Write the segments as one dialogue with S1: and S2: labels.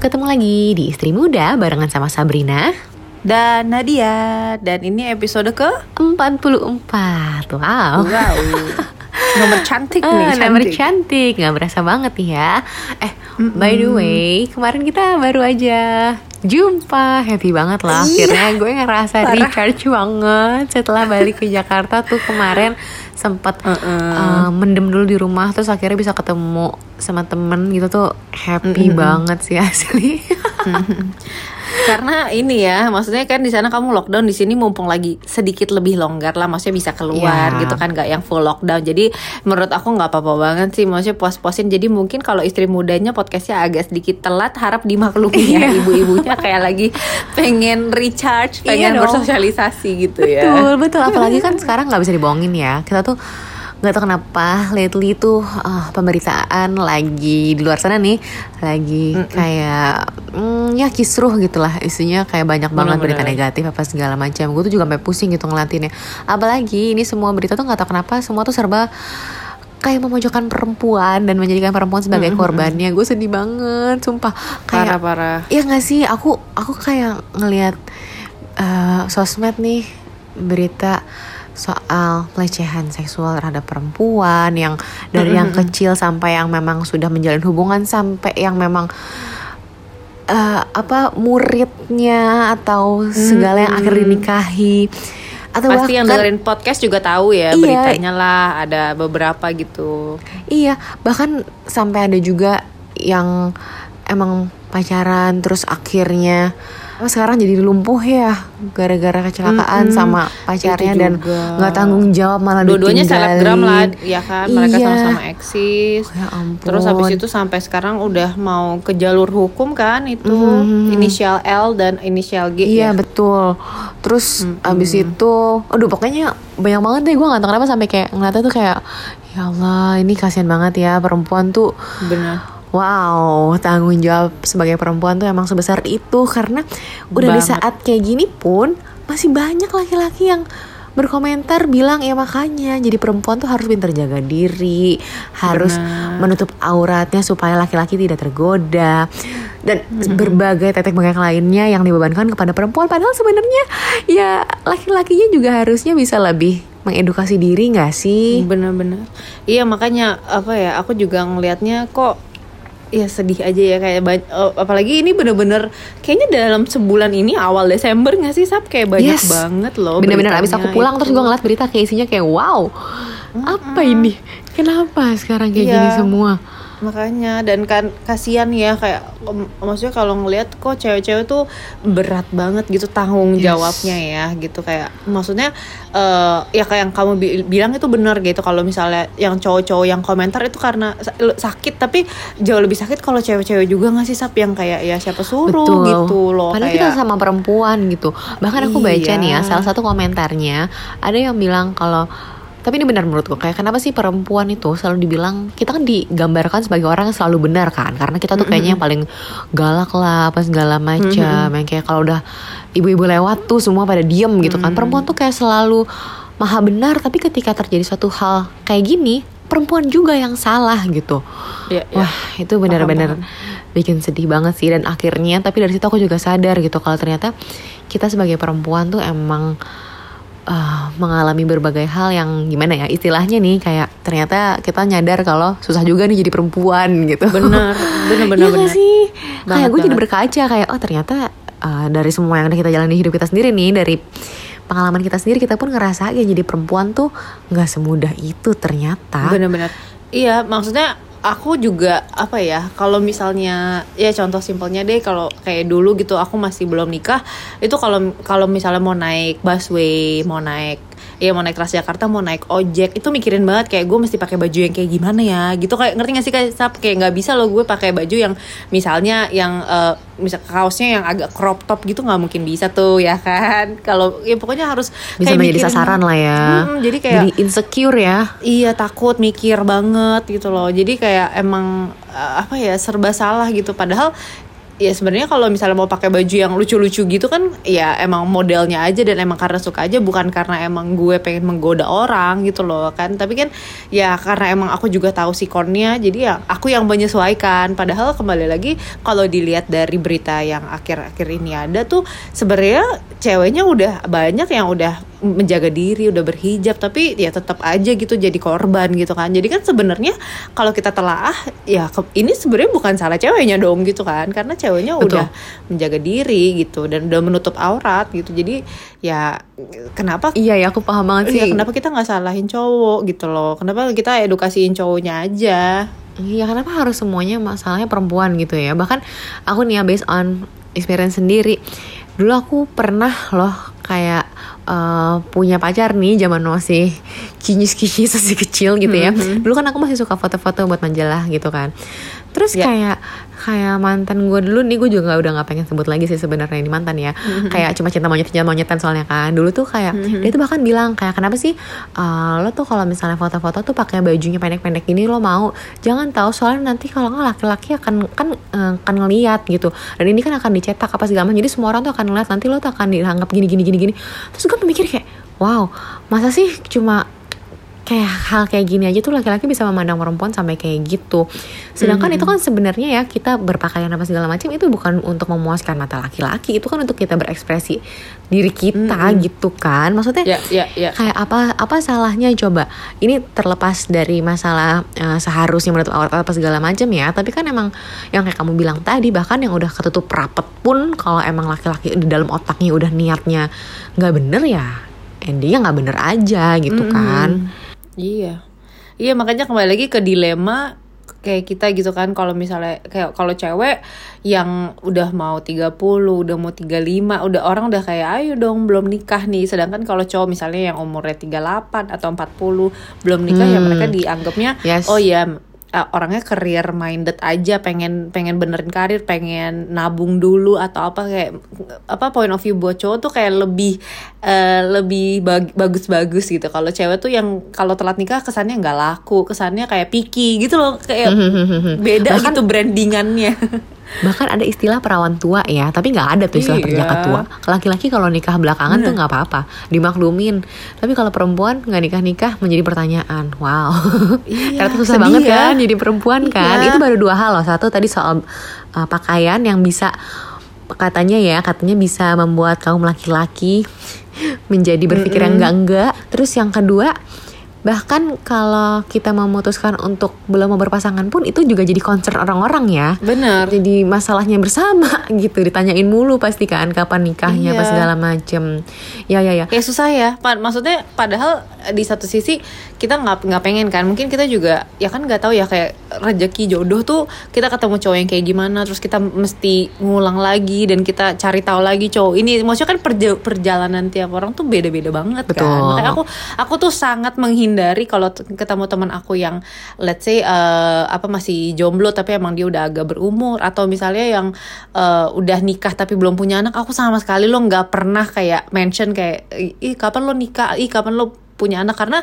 S1: ketemu lagi di Istri Muda barengan sama Sabrina
S2: dan Nadia. Dan ini episode ke?
S1: 44 Wow.
S2: Wow Nomor cantik nih
S1: ah,
S2: cantik.
S1: Nomor cantik Gak berasa banget nih ya Eh
S2: Mm-mm.
S1: by the way Kemarin kita baru aja Jumpa Happy banget lah
S2: Iya.
S1: Akhirnya gue ngerasa
S2: Parah.
S1: recharge banget Setelah balik ke Jakarta tuh kemarin Sempet
S2: Uh-uh.
S1: uh, mendem dulu di rumah Terus akhirnya bisa ketemu sama temen gitu tuh Happy
S2: Mm-mm.
S1: banget sih asli
S2: Karena ini ya, maksudnya kan di sana kamu lockdown di sini mumpung lagi sedikit lebih longgar lah, maksudnya bisa keluar
S1: Iya.
S2: gitu kan, nggak yang full lockdown. Jadi menurut aku nggak apa-apa banget sih, maksudnya puas-puasin. Jadi mungkin kalau istri mudanya podcastnya agak sedikit telat, harap dimaklumi ya,
S1: Iya.
S2: ibu-ibunya kayak lagi pengen recharge,
S1: Iya
S2: pengen
S1: dong.
S2: bersosialisasi gitu ya.
S1: Betul, betul. Apalagi kan sekarang nggak bisa dibohongin ya. Kita tuh nggak tahu kenapa lately tuh ah, pemberitaan lagi di luar sana nih lagi kayak mm, ya kisruh gitulah isinya kayak banyak banget berita
S2: Bener-bener.
S1: negatif apa segala macam gue tuh juga sampai pusing gitu ngeliatinnya apalagi ini semua berita tuh nggak tahu kenapa semua tuh serba kayak memojokkan perempuan dan menjadikan perempuan sebagai korbannya gue sedih banget sumpah kayak
S2: Parah-parah.
S1: Iya gak sih? Aku aku kayak ngelihat eh, sosmed nih berita soal pelecehan seksual terhadap perempuan yang dari yang kecil sampai yang memang sudah menjalin hubungan sampai yang memang eh, apa muridnya atau segala yang akhirnya dinikahi atau
S2: Pasti yang
S1: bahkan-
S2: dengerin podcast juga tahu ya
S1: Iya.
S2: beritanya lah, ada beberapa gitu.
S1: Iya, bahkan sampai ada juga yang emang pacaran terus akhirnya apa sekarang jadi lumpuh ya gara-gara kecelakaan
S2: Mm-mm.
S1: sama pacarnya dan nggak tanggung jawab malah
S2: Dua-duanya selebgram lah, ya kan? Mereka
S1: Iya.
S2: sama-sama eksis.
S1: Ya ampun.
S2: Terus habis itu sampai sekarang udah mau ke jalur hukum kan itu
S1: Mhm.
S2: inisial L dan inisial G
S1: Iya
S2: ya.
S1: betul. Terus
S2: Mm-mm.
S1: abis itu, aduh pokoknya banyak banget deh gue nggak tahu kenapa sampai kayak ngeliatnya tuh kayak ya Allah ini kasihan banget ya perempuan tuh
S2: Benar.
S1: Wow, tanggung jawab sebagai perempuan tuh emang sebesar itu karena udah di
S2: Banget.
S1: saat kayak gini pun masih banyak laki-laki yang berkomentar bilang ya makanya jadi perempuan tuh harus pintar jaga diri, harus
S2: Benar.
S1: menutup auratnya supaya laki-laki tidak tergoda dan berbagai tetek bengek lainnya yang dibebankan kepada perempuan padahal sebenarnya ya laki-lakinya juga harusnya bisa lebih mengedukasi diri nggak sih?
S2: Benar-benar. Iya makanya apa ya? Aku juga ngelihatnya kok ya sedih aja ya kayak eh, apalagi ini bener-bener kayaknya dalam sebulan ini awal Desember nggak sih Sab kayak banyak
S1: Yes.
S2: banget loh
S1: Bener-bener abis aku pulang
S2: itu.
S1: terus gue ngeliat berita kayak isinya kayak wow apa ini kenapa sekarang kayak
S2: Iya.
S1: gini semua
S2: makanya dan kan kasihan ya kayak maksudnya kalau ngelihat kok cewek-cewek tuh berat banget gitu tanggung
S1: Yes.
S2: jawabnya ya gitu kayak maksudnya eh, ya kayak yang kamu bi- bilang itu benar gitu kalau misalnya yang cowok-cowok yang komentar itu karena sakit tapi jauh lebih sakit kalau cewek-cewek juga nggak sih sap yang kayak ya siapa suruh gitu loh
S1: Padahal
S2: kayak
S1: kita sama perempuan gitu. Bahkan aku baca
S2: Iya.
S1: nih ya, salah satu komentarnya ada yang bilang kalau tapi ini benar menurutku kayak kenapa sih perempuan itu selalu dibilang kita kan digambarkan sebagai orang yang selalu benar kan? Karena kita tuh kayaknya yang paling galak lah apa segala macam. Yang kayak kalau udah ibu-ibu lewat tuh semua pada diem gitu kan. Perempuan tuh kayak selalu maha benar tapi ketika terjadi suatu hal kayak gini perempuan juga yang salah gitu.
S2: Ya, ya.
S1: Wah itu benar-benar bikin sedih banget sih. Dan akhirnya tapi dari situ aku juga sadar gitu kalau ternyata kita sebagai perempuan tuh emang eh, mengalami berbagai hal yang gimana ya istilahnya nih kayak ternyata kita nyadar kalau susah juga nih jadi perempuan gitu.
S2: bener bener bener
S1: Iya
S2: bener
S1: sih?
S2: Banget,
S1: kayak gue jadi berkaca kayak oh ternyata eh, dari semua yang udah kita jalani hidup kita sendiri nih dari pengalaman kita sendiri kita pun ngerasa ya jadi perempuan tuh nggak semudah itu ternyata.
S2: Bener-bener. Iya, maksudnya aku juga apa ya? Kalau misalnya ya contoh simpelnya deh kalau kayak dulu gitu aku masih belum nikah, itu kalau kalau misalnya mau naik busway, mau naik ya mau naik Transjakarta mau naik ojek itu mikirin banget kayak gue mesti pakai baju yang kayak gimana ya gitu kayak ngerti gak sih kayak Sap? kayak nggak bisa loh gue pakai baju yang misalnya yang eh, misal kaosnya yang agak crop top gitu nggak mungkin bisa tuh ya kan kalau ya pokoknya harus
S1: bisa
S2: kayak
S1: menjadi
S2: mikirin-
S1: sasaran lah ya.
S2: Mm, jadi kayak
S1: jadi insecure ya.
S2: Iya takut mikir banget gitu loh. Jadi kayak emang uh, apa ya serba salah gitu. Padahal ya sebenarnya kalau misalnya mau pakai baju yang lucu-lucu gitu kan ya emang modelnya aja dan emang karena suka aja bukan karena emang gue pengen menggoda orang gitu loh kan. Tapi kan ya karena emang aku juga tahu sikonnya jadi ya aku yang menyesuaikan. Padahal kembali lagi kalau dilihat dari berita yang akhir-akhir ini ada tuh sebenarnya ceweknya udah banyak yang udah menjaga diri udah berhijab tapi ya tetap aja gitu jadi korban gitu kan. Jadi kan sebenarnya kalau kita telaah ya ini sebenarnya bukan salah ceweknya dong gitu kan. Karena ceweknya
S1: Betul.
S2: udah menjaga diri gitu dan udah menutup aurat gitu. Jadi ya kenapa
S1: Iya ya aku paham banget sih.
S2: Iya, kenapa kita nggak salahin cowok gitu loh? Kenapa kita edukasiin cowoknya aja?
S1: Iya kenapa harus semuanya masalahnya perempuan gitu ya? Bahkan aku nih ya based on experience sendiri Dulu aku pernah loh kayak eh, punya pacar nih zaman masih kinyis-kinyis masih kecil gitu ya. Dulu kan aku masih suka foto-foto buat majalah gitu kan Terus
S2: Ya.
S1: kayak kayak mantan gue dulu nih gue juga udah nggak pengen sebut lagi sih sebenarnya ini mantan ya. Kayak cuma cinta monyet cinta monyetan soalnya kan. Dulu tuh kayak dia tuh bahkan bilang kayak kenapa sih eh, lo tuh kalau misalnya foto-foto tuh pakai bajunya pendek-pendek gini lo mau? Jangan tahu soalnya nanti kalau nggak laki-laki akan kan eh, akan ngeliat gitu. Dan ini kan akan dicetak apa segala macam. Jadi semua orang tuh akan ngeliat nanti lo tuh akan dianggap gini gini gini gini. Terus gue mikir kayak wow masa sih cuma kayak hal kayak gini aja tuh laki-laki bisa memandang perempuan sampai kayak gitu. Sedangkan itu kan sebenarnya ya kita berpakaian apa segala macam itu bukan untuk memuaskan mata laki-laki, itu kan untuk kita berekspresi diri kita gitu kan. Maksudnya
S2: ya ya ya.
S1: kayak apa apa salahnya? Coba ini terlepas dari masalah eh, seharusnya menutup aurat apa segala macam ya tapi kan emang yang kayak kamu bilang tadi bahkan yang udah ketutup rapet pun kalau emang laki-laki di dalam otaknya udah niatnya nggak bener ya endingnya nggak bener aja gitu kan
S2: Iya. Iya makanya kembali lagi ke dilema kayak kita gitu kan kalau misalnya kayak kalau cewek yang udah mau 30, udah mau 35, udah orang udah kayak ayo dong belum nikah nih. Sedangkan kalau cowok misalnya yang umurnya 38 atau 40 belum nikah ya
S1: Hmm.
S2: mereka dianggapnya
S1: Yes.
S2: oh ya uh, orangnya career minded aja pengen pengen benerin karir pengen nabung dulu atau apa kayak apa point of view buat cowok tuh kayak lebih eh, lebih bag- bagus-bagus gitu. Kalau cewek tuh yang kalau telat nikah kesannya nggak laku kesannya kayak picky gitu loh kayak beda
S1: Bahkan-
S2: gitu brandingannya
S1: bahkan ada istilah perawan tua ya tapi nggak ada tuh istilah
S2: Iya.
S1: perjaka tua. Laki-laki kalau nikah belakangan tuh nggak apa-apa dimaklumin. Tapi kalau perempuan nggak nikah nikah menjadi pertanyaan. Wow.
S2: Iya,
S1: ternyata susah banget
S2: ya.
S1: kan jadi perempuan kan.
S2: Iya.
S1: itu baru dua hal loh. Satu tadi soal uh, pakaian yang bisa katanya ya katanya bisa membuat kaum laki-laki menjadi berpikir yang enggak-enggak terus yang kedua bahkan kalau kita memutuskan untuk belum mau berpasangan pun itu juga jadi concern orang-orang ya.
S2: Bener
S1: jadi masalahnya bersama gitu ditanyain mulu pasti kan kapan nikahnya apa
S2: Iya.
S1: segala macem. Ya ya ya.
S2: Ya susah ya. Maksudnya padahal di satu sisi kita nggak nggak pengen kan. Mungkin kita juga ya kan nggak tahu ya kayak rezeki jodoh tuh kita ketemu cowok yang kayak gimana terus kita mesti ngulang lagi dan kita cari tahu lagi cowok. Ini maksudnya kan perja- perjalanan tiap orang tuh beda-beda banget
S1: Betul.
S2: kan makanya aku aku tuh sangat menghindari kalau ketemu teman aku yang let's say eh, apa masih jomblo tapi emang dia udah agak berumur atau misalnya yang eh, udah nikah tapi belum punya anak aku sama sekali lo nggak pernah kayak mention kayak ih kapan lo nikah? Ih kapan lo punya anak? Karena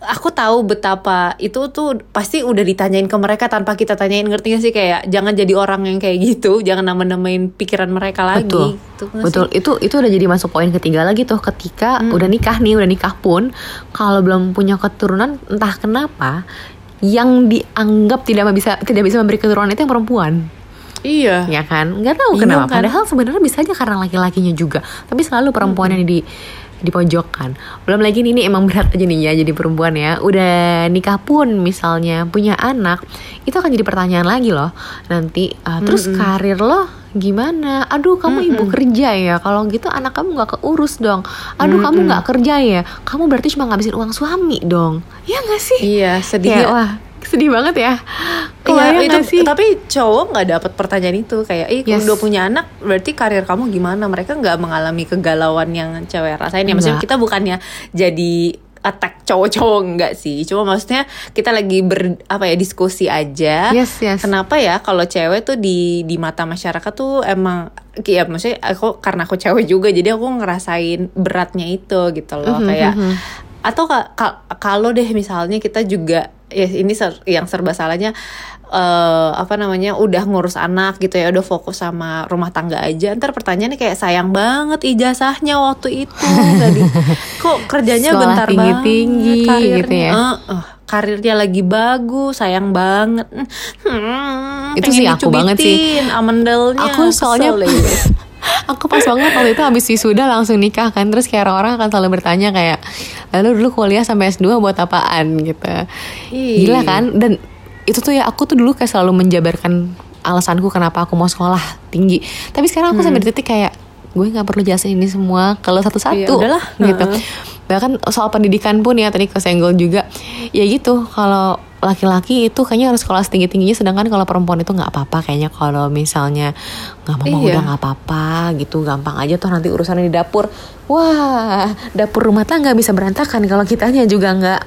S2: aku tahu betapa itu tuh pasti udah ditanyain ke mereka tanpa kita tanyain ngerti gak sih? Kayak jangan jadi orang yang kayak gitu jangan nama-namain pikiran mereka lagi.
S1: Betul.
S2: Gitu
S1: betul.
S2: sih?
S1: itu itu udah jadi masuk poin ketiga lagi tuh ketika udah nikah nih udah nikah pun kalau belum punya keturunan entah kenapa yang dianggap tidak bisa tidak bisa memberi keturunan itu yang perempuan.
S2: Iya.
S1: Ya kan? Nggak tahu
S2: Bingung
S1: kenapa.
S2: kan?
S1: padahal sebenarnya bisa aja karena laki-lakinya juga. Tapi selalu perempuan yang di dipojokkan belum lagi ini emang berat aja nih ya jadi perempuan ya. Udah nikah pun misalnya punya anak itu akan jadi pertanyaan lagi loh. Nanti uh, terus karir lo gimana? Aduh kamu ibu kerja ya? Kalau gitu anak kamu nggak keurus dong. Aduh kamu nggak kerja ya? Kamu berarti cuma ngabisin uang suami dong. Ya nggak sih?
S2: Iya sedih
S1: wah sedih banget ya
S2: Iya,
S1: Kebayang
S2: itu
S1: sih
S2: tapi cowok nggak dapat pertanyaan itu kayak, ih
S1: Yes.
S2: udah punya anak, berarti karir kamu gimana? Mereka nggak mengalami kegalauan yang cewek rasain ya. Maksudnya kita bukannya jadi attack cowok-cowok enggak sih. Cuma maksudnya kita lagi ber apa ya diskusi aja.
S1: Yes, yes.
S2: Kenapa ya kalau cewek tuh di di mata masyarakat tuh emang ya maksudnya aku karena aku cewek juga jadi aku ngerasain beratnya itu gitu loh
S1: Mhm,
S2: kayak
S1: mhm.
S2: atau ka- ka- kalau deh misalnya kita juga ya ini ser- yang serba salahnya eh apa namanya udah ngurus anak gitu ya udah fokus sama rumah tangga aja. Ntar pertanyaannya kayak sayang banget ijazahnya waktu itu. Nggak di- kok kerjanya
S1: Sekolah
S2: bentar
S1: tinggi-tinggi
S2: banget karirnya
S1: gitu ya.
S2: Eh, eh, karirnya lagi bagus sayang banget. Hmm,
S1: Itu
S2: pengen
S1: sih aku banget sih.
S2: amendelnya
S1: Aku soalnya aku pas banget waktu itu habis wisuda langsung nikah kan. Terus kayak orang-orang akan selalu bertanya kayak lalu dulu kuliah sampai S2 buat apaan? gitu.
S2: Ih.
S1: gila kan? Dan itu tuh ya aku tuh dulu kayak selalu menjabarkan alasanku kenapa aku mau sekolah tinggi. Tapi sekarang aku sampai di titik kayak gue nggak perlu jelasin ini semua kalau satu-satu
S2: udahlah.
S1: gitu.
S2: Heeh.
S1: Bahkan soal pendidikan pun ya tadi kesenggol juga. Ya gitu kalau laki-laki itu kayaknya harus sekolah setinggi tingginya sedangkan kalau perempuan itu nggak apa-apa kayaknya. Kalau misalnya nggak mau
S2: Iya.
S1: udah nggak apa-apa gitu gampang aja tuh nanti urusannya di dapur. Wah dapur rumah tangga bisa berantakan kalau kitanya juga nggak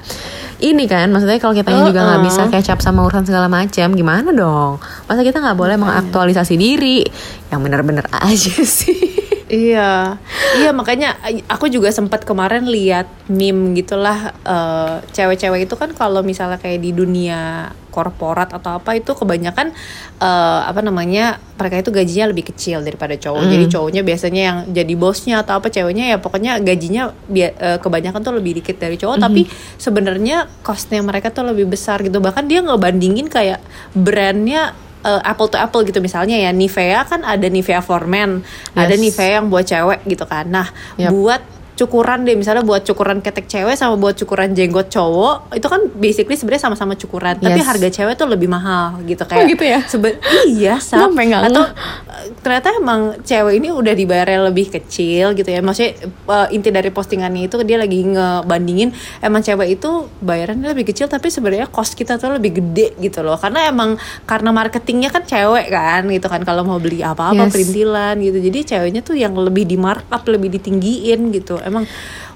S1: ini kan. Maksudnya kalau kitanya juga nggak
S2: Uh-uh.
S1: bisa catch up sama urusan segala macam gimana dong? Masa kita nggak boleh mengaktualisasi diri? Yang bener-bener aja sih
S2: Iya, iya makanya eh, aku juga sempat kemarin lihat meme gitulah eh, cewek-cewek itu kan kalau misalnya kayak di dunia korporat atau apa itu kebanyakan eh, apa namanya mereka itu gajinya lebih kecil daripada cowok.
S1: Hmm.
S2: Jadi cowoknya biasanya yang jadi bosnya atau apa ceweknya ya pokoknya gajinya eh, kebanyakan tuh lebih dikit dari cowok tapi sebenarnya costnya mereka tuh lebih besar gitu. Bahkan dia ngebandingin kayak brandnya eh, apple to apple gitu misalnya ya Nivea kan ada Nivea for men, ada
S1: Yes.
S2: Nivea yang buat cewek gitu kan. Nah,
S1: Yap.
S2: buat cukuran deh. Misalnya buat cukuran ketek cewek sama buat cukuran jenggot cowok itu kan basically sebenarnya sama-sama cukuran. Tapi
S1: Yes.
S2: harga cewek tuh lebih mahal gitu
S1: Oh,
S2: kayak
S1: gitu ya?
S2: sebe- iya
S1: nggak
S2: atau eh, ternyata emang cewek ini udah dibayarnya lebih kecil gitu ya. Maksudnya eh, inti dari postingannya itu dia lagi ngebandingin emang cewek itu bayarannya lebih kecil tapi sebenarnya cost kita tuh lebih gede gitu loh. Karena emang karena marketingnya kan cewek kan gitu kan. Kalau mau beli apa-apa
S1: Yes.
S2: perintilan gitu. Jadi ceweknya tuh yang lebih di markup lebih ditinggiin gitu emang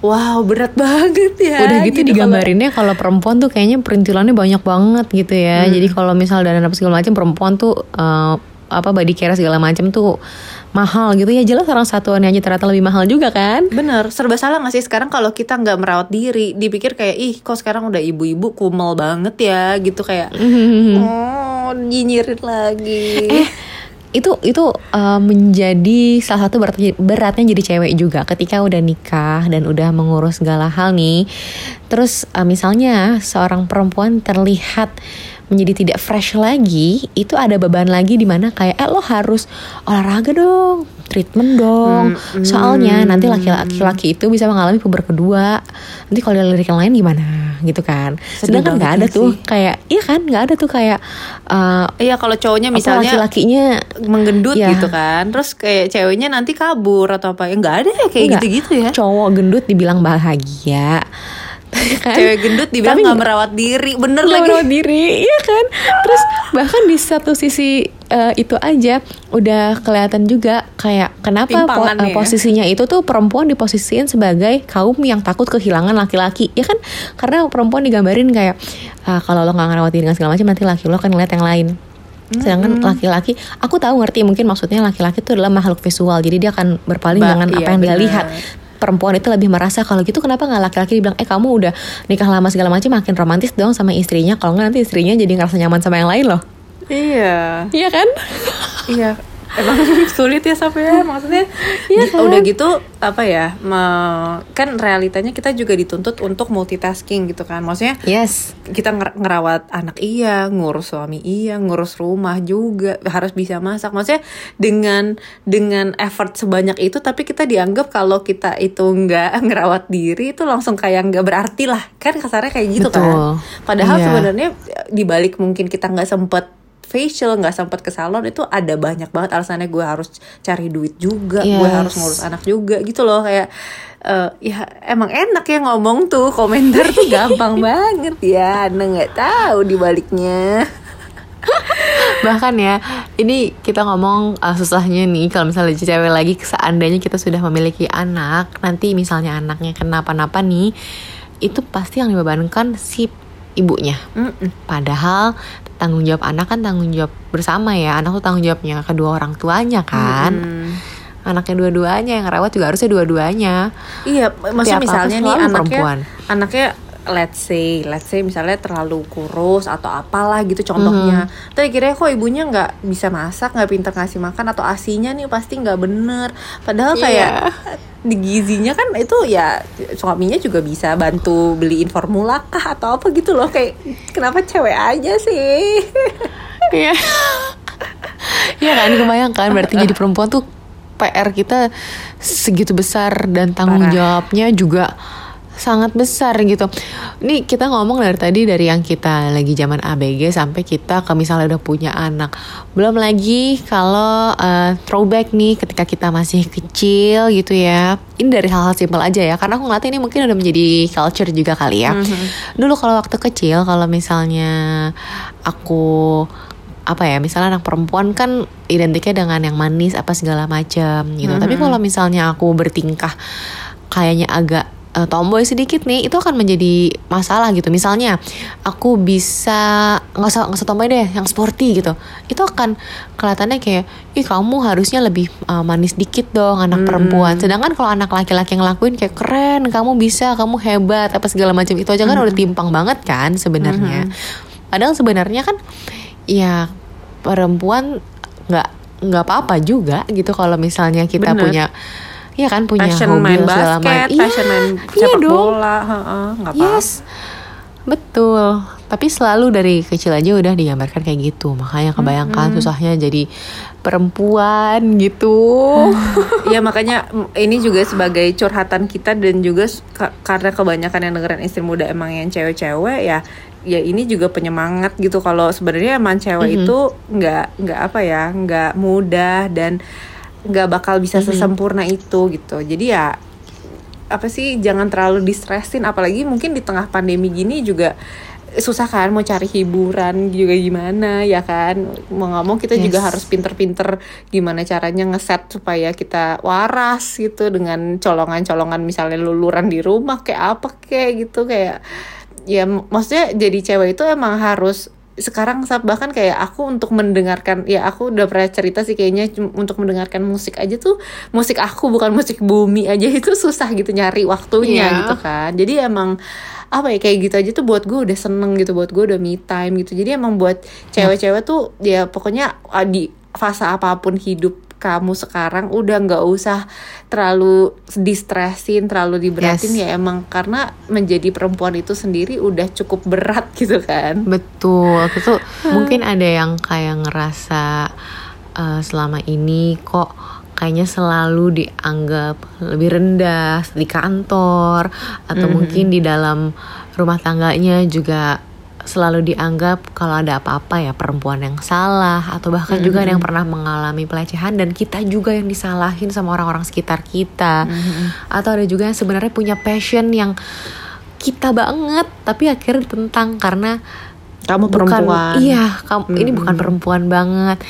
S2: wow berat banget ya
S1: udah gitu,
S2: kalau-
S1: digambarinnya kalau perempuan tuh kayaknya perintilannya banyak banget gitu ya.
S2: Hmm.
S1: jadi kalau misal dan apa segala macam perempuan tuh eh, apa body care segala macam tuh mahal gitu. Ya jelas orang satuannya aja ternyata lebih mahal juga kan?
S2: Bener, serba salah gak sih? Sekarang kalau kita nggak merawat diri, dipikir kayak ih kok sekarang udah ibu-ibu kumel banget ya? Gitu kayak oh nyinyirin lagi.
S1: eh itu itu eh, menjadi salah satu berat, beratnya jadi cewek juga. Ketika udah nikah dan udah mengurus segala hal nih terus eh, misalnya seorang perempuan terlihat menjadi tidak fresh lagi itu ada beban lagi di mana kayak eh lo harus olahraga dong treatment dong.
S2: Hmm,
S1: soalnya nanti laki-laki laki itu bisa mengalami puber kedua. Nanti kalau lirik yang lain gimana? Gitu kan.
S2: Sedih
S1: sedangkan nggak ada tuh
S2: sih.
S1: kayak iya kan? Nggak ada tuh kayak eh,
S2: Iya kalau cowoknya misalnya
S1: laki-lakinya
S2: menggendut
S1: Ya.
S2: gitu kan, terus kayak ceweknya nanti kabur atau apa. Ya nggak ada ya kayak gitu-gitu ya.
S1: cowok gendut dibilang bahagia. Kan?
S2: Cewek gendut dibilang
S1: Tapi
S2: nggak merawat diri, bener
S1: nggak
S2: lagi.
S1: merawat diri iya kan? Terus bahkan di satu sisi eh, itu aja. Udah kelihatan juga kayak kenapa po- eh,
S2: ya.
S1: posisinya itu tuh perempuan diposisiin sebagai kaum yang takut kehilangan laki-laki. Ya kan? Karena perempuan digambarin kayak ah, kalau lo nggak ngerawat diri dengan segala macam nanti laki lo kan ngeliat yang lain. Sedangkan laki-laki aku tahu ngerti mungkin maksudnya laki-laki itu adalah makhluk visual jadi dia akan berpaling
S2: Ba-
S1: dengan apa
S2: iya,
S1: yang dia
S2: benar.
S1: lihat. Perempuan itu lebih merasa kalau gitu kenapa nggak laki-laki dibilang eh kamu udah nikah lama segala macam makin romantis dong sama istrinya kalau nggak nanti istrinya jadi ngerasa nyaman sama yang lain loh
S2: Iya.
S1: iya kan
S2: Iya. Emang sulit ya Saf ya maksudnya
S1: Iya
S2: udah gitu apa ya me- kan realitanya kita juga dituntut untuk multitasking gitu kan maksudnya
S1: yes
S2: kita nger- ngerawat anak iya ngurus suami iya ngurus rumah juga harus bisa masak maksudnya dengan dengan effort sebanyak itu tapi kita dianggap kalau kita itu nggak ngerawat diri itu langsung kayak nggak berarti lah kan kasarnya kayak gitu
S1: Betul.
S2: kan padahal
S1: Iya.
S2: sebenarnya dibalik mungkin kita nggak sempet facial nggak sempet ke salon itu ada banyak banget alasannya gue harus cari duit juga gue
S1: Yes.
S2: harus ngurus anak juga gitu loh kayak eh, ya emang enak ya ngomong tuh komentar tuh gampang banget ya Anda nggak tahu dibaliknya
S1: bahkan ya ini kita ngomong uh, susahnya nih kalau misalnya cewek lagi seandainya kita sudah memiliki anak nanti misalnya anaknya kenapa-napa nih itu pasti yang dibebankan si ibunya
S2: Mm-mm.
S1: Padahal tanggung jawab anak kan tanggung jawab bersama ya. Anak tuh tanggung jawabnya kedua orang tuanya kan.
S2: Mm.
S1: Anaknya dua-duanya yang rawat juga harusnya dua-duanya.
S2: Iya, maksudnya misalnya nih anaknya
S1: perempuan.
S2: anaknya let's say let's say misalnya terlalu kurus atau apalah gitu contohnya
S1: Mm-hmm.
S2: tapi kira kok ibunya nggak bisa masak nggak pinter ngasih makan atau asinya nih pasti nggak bener padahal kayak di gizinya kan itu ya suaminya juga bisa bantu beliin formula kah atau apa gitu loh kayak kenapa cewek aja sih
S1: Iya. Iya kan kebayangkan berarti jadi perempuan tuh PR kita segitu besar dan tanggung
S2: Parah.
S1: jawabnya juga sangat besar gitu. Nih kita ngomong dari tadi dari yang kita lagi zaman ABG sampai kita ke misalnya udah punya anak. Belum lagi kalau eh, throwback nih ketika kita masih kecil gitu ya. Ini dari hal-hal simpel aja ya karena aku ngeliatnya ini mungkin udah menjadi culture juga kali ya. Dulu kalau waktu kecil kalau misalnya aku apa ya misalnya anak perempuan kan identiknya dengan yang manis apa segala macam gitu tapi kalau misalnya aku bertingkah kayaknya agak eh, tomboy sedikit nih itu akan menjadi masalah gitu. Misalnya aku bisa nggak usah nggak usah tomboy deh yang sporty gitu. Itu akan kelihatannya kayak ih kamu harusnya lebih eh, manis dikit dong anak perempuan. Sedangkan kalau anak laki-laki yang ngelakuin kayak keren kamu bisa kamu hebat apa segala macam itu aja kan udah timpang banget kan sebenarnya. Padahal sebenarnya kan ya perempuan nggak nggak apa-apa juga gitu kalau misalnya kita
S2: Bener.
S1: punya ya kan punya
S2: passion
S1: hobi
S2: main basket
S1: macam.
S2: passion main
S1: iya
S2: sepak
S1: dong.
S2: bola heeh, nggak apa
S1: Yes, betul. Tapi selalu dari kecil aja udah digambarkan kayak gitu. Makanya kebayangkan susahnya jadi perempuan gitu.
S2: ya makanya ini juga sebagai curhatan kita dan juga karena kebanyakan yang dengerin istri muda emang yang cewek-cewek ya ya ini juga penyemangat gitu kalau sebenarnya emang cewek itu nggak nggak apa ya nggak mudah dan nggak bakal bisa sesempurna itu gitu. Jadi ya apa sih jangan terlalu distresin. Apalagi mungkin di tengah pandemi gini juga susah kan mau cari hiburan juga gimana ya kan? Mau nggak mau kita juga
S1: Yes.
S2: harus pinter-pinter gimana caranya ngeset supaya kita waras gitu dengan colongan-colongan misalnya luluran di rumah kayak apa kayak gitu kayak ya maksudnya jadi cewek itu emang harus sekarang bahkan kayak aku untuk mendengarkan ya aku udah pernah cerita sih kayaknya untuk mendengarkan musik aja tuh musik aku bukan musik bumi aja itu susah gitu nyari waktunya
S1: Iya.
S2: gitu kan. Jadi emang apa ya kayak gitu aja tuh buat gue udah seneng gitu buat gue udah me time gitu. Jadi emang buat cewek-cewek tuh ya pokoknya ah, di fase apa pun hidup kamu sekarang udah nggak usah terlalu distresin terlalu diberatin
S1: Yes.
S2: ya emang karena menjadi perempuan itu sendiri udah cukup berat gitu kan.
S1: Betul, itu mungkin ada yang kayak ngerasa eh, selama ini kok kayaknya selalu dianggap lebih rendah di kantor atau mungkin di dalam rumah tangganya juga selalu dianggap kalau ada apa-apa ya perempuan yang salah atau bahkan juga ada yang pernah mengalami pelecehan dan kita juga yang disalahin sama orang-orang sekitar kita. Atau ada juga yang sebenarnya punya passion yang kita banget tapi akhirnya ditentang karena
S2: kamu
S1: bukan
S2: perempuan.
S1: iya kamu ini bukan perempuan banget.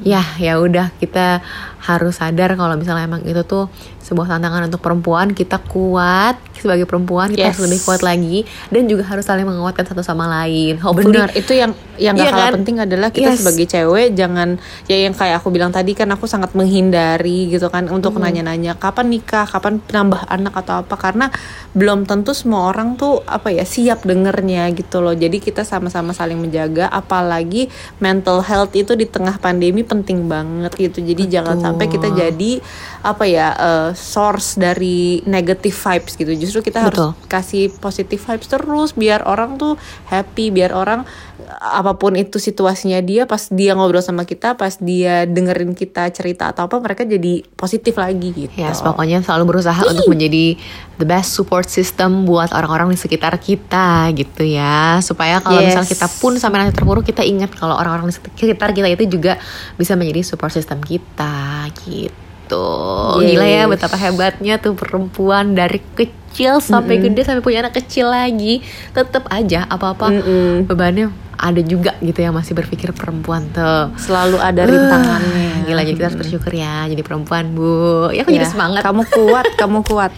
S1: Ya ya udah kita harus sadar kalau misalnya emang itu tuh sebuah tantangan untuk perempuan kita kuat sebagai perempuan kita
S2: Yes.
S1: harus lebih kuat lagi dan juga harus saling menguatkan satu sama lain Hopefully-
S2: Benar, itu yang yang gak
S1: Iya
S2: kalah
S1: kan?
S2: penting adalah kita
S1: Yes.
S2: sebagai cewek jangan ya yang kayak aku bilang tadi kan aku sangat menghindari gitu kan untuk
S1: Hmm.
S2: nanya-nanya kapan nikah, kapan nambah anak atau apa karena belum tentu semua orang tuh apa ya siap dengernya gitu loh. Jadi kita sama-sama saling menjaga apalagi mental health itu di tengah pandemi penting banget gitu. Jadi jangan sampai kita jadi apa ya eh, source dari negative vibes gitu. Justru kita harus
S1: Betul.
S2: kasih positive vibes terus biar orang tuh happy biar orang apa pun itu situasinya dia pas dia ngobrol sama kita pas dia dengerin kita cerita atau apa mereka jadi positif lagi gitu
S1: Ya, pokoknya selalu berusaha untuk menjadi the best support system buat orang-orang di sekitar kita gitu ya. Supaya kalau
S2: Yes.
S1: misal kita pun sampai nanti terpuruk kita ingat kalau orang-orang di sekitar kita itu juga bisa menjadi support system kita gitu. Gila ya
S2: Yes.
S1: betapa hebatnya tuh perempuan dari kecil sampai gede sampai punya anak kecil lagi. Tetap aja apa-apa
S2: Mm-mm.
S1: bebannya ada juga gitu yang masih berpikir perempuan tuh.
S2: selalu ada rintangannya
S1: Gila jadi kita harus bersyukur ya jadi perempuan bu. Ya aku jadi
S2: Ya,
S1: semangat.
S2: kamu kuat kamu kuat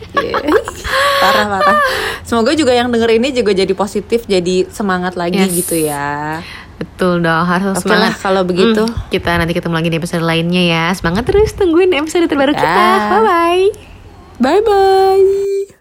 S2: parah parah semoga juga yang denger ini juga jadi positif jadi semangat lagi
S1: Yes.
S2: gitu ya
S1: Betul dong. Harus
S2: Oke
S1: semangat
S2: lah, kalau begitu.
S1: Hmm, Kita nanti ketemu lagi di episode lainnya ya. Semangat terus tungguin episode terbaru kita.
S2: Ya.
S1: Bye bye
S2: bye bye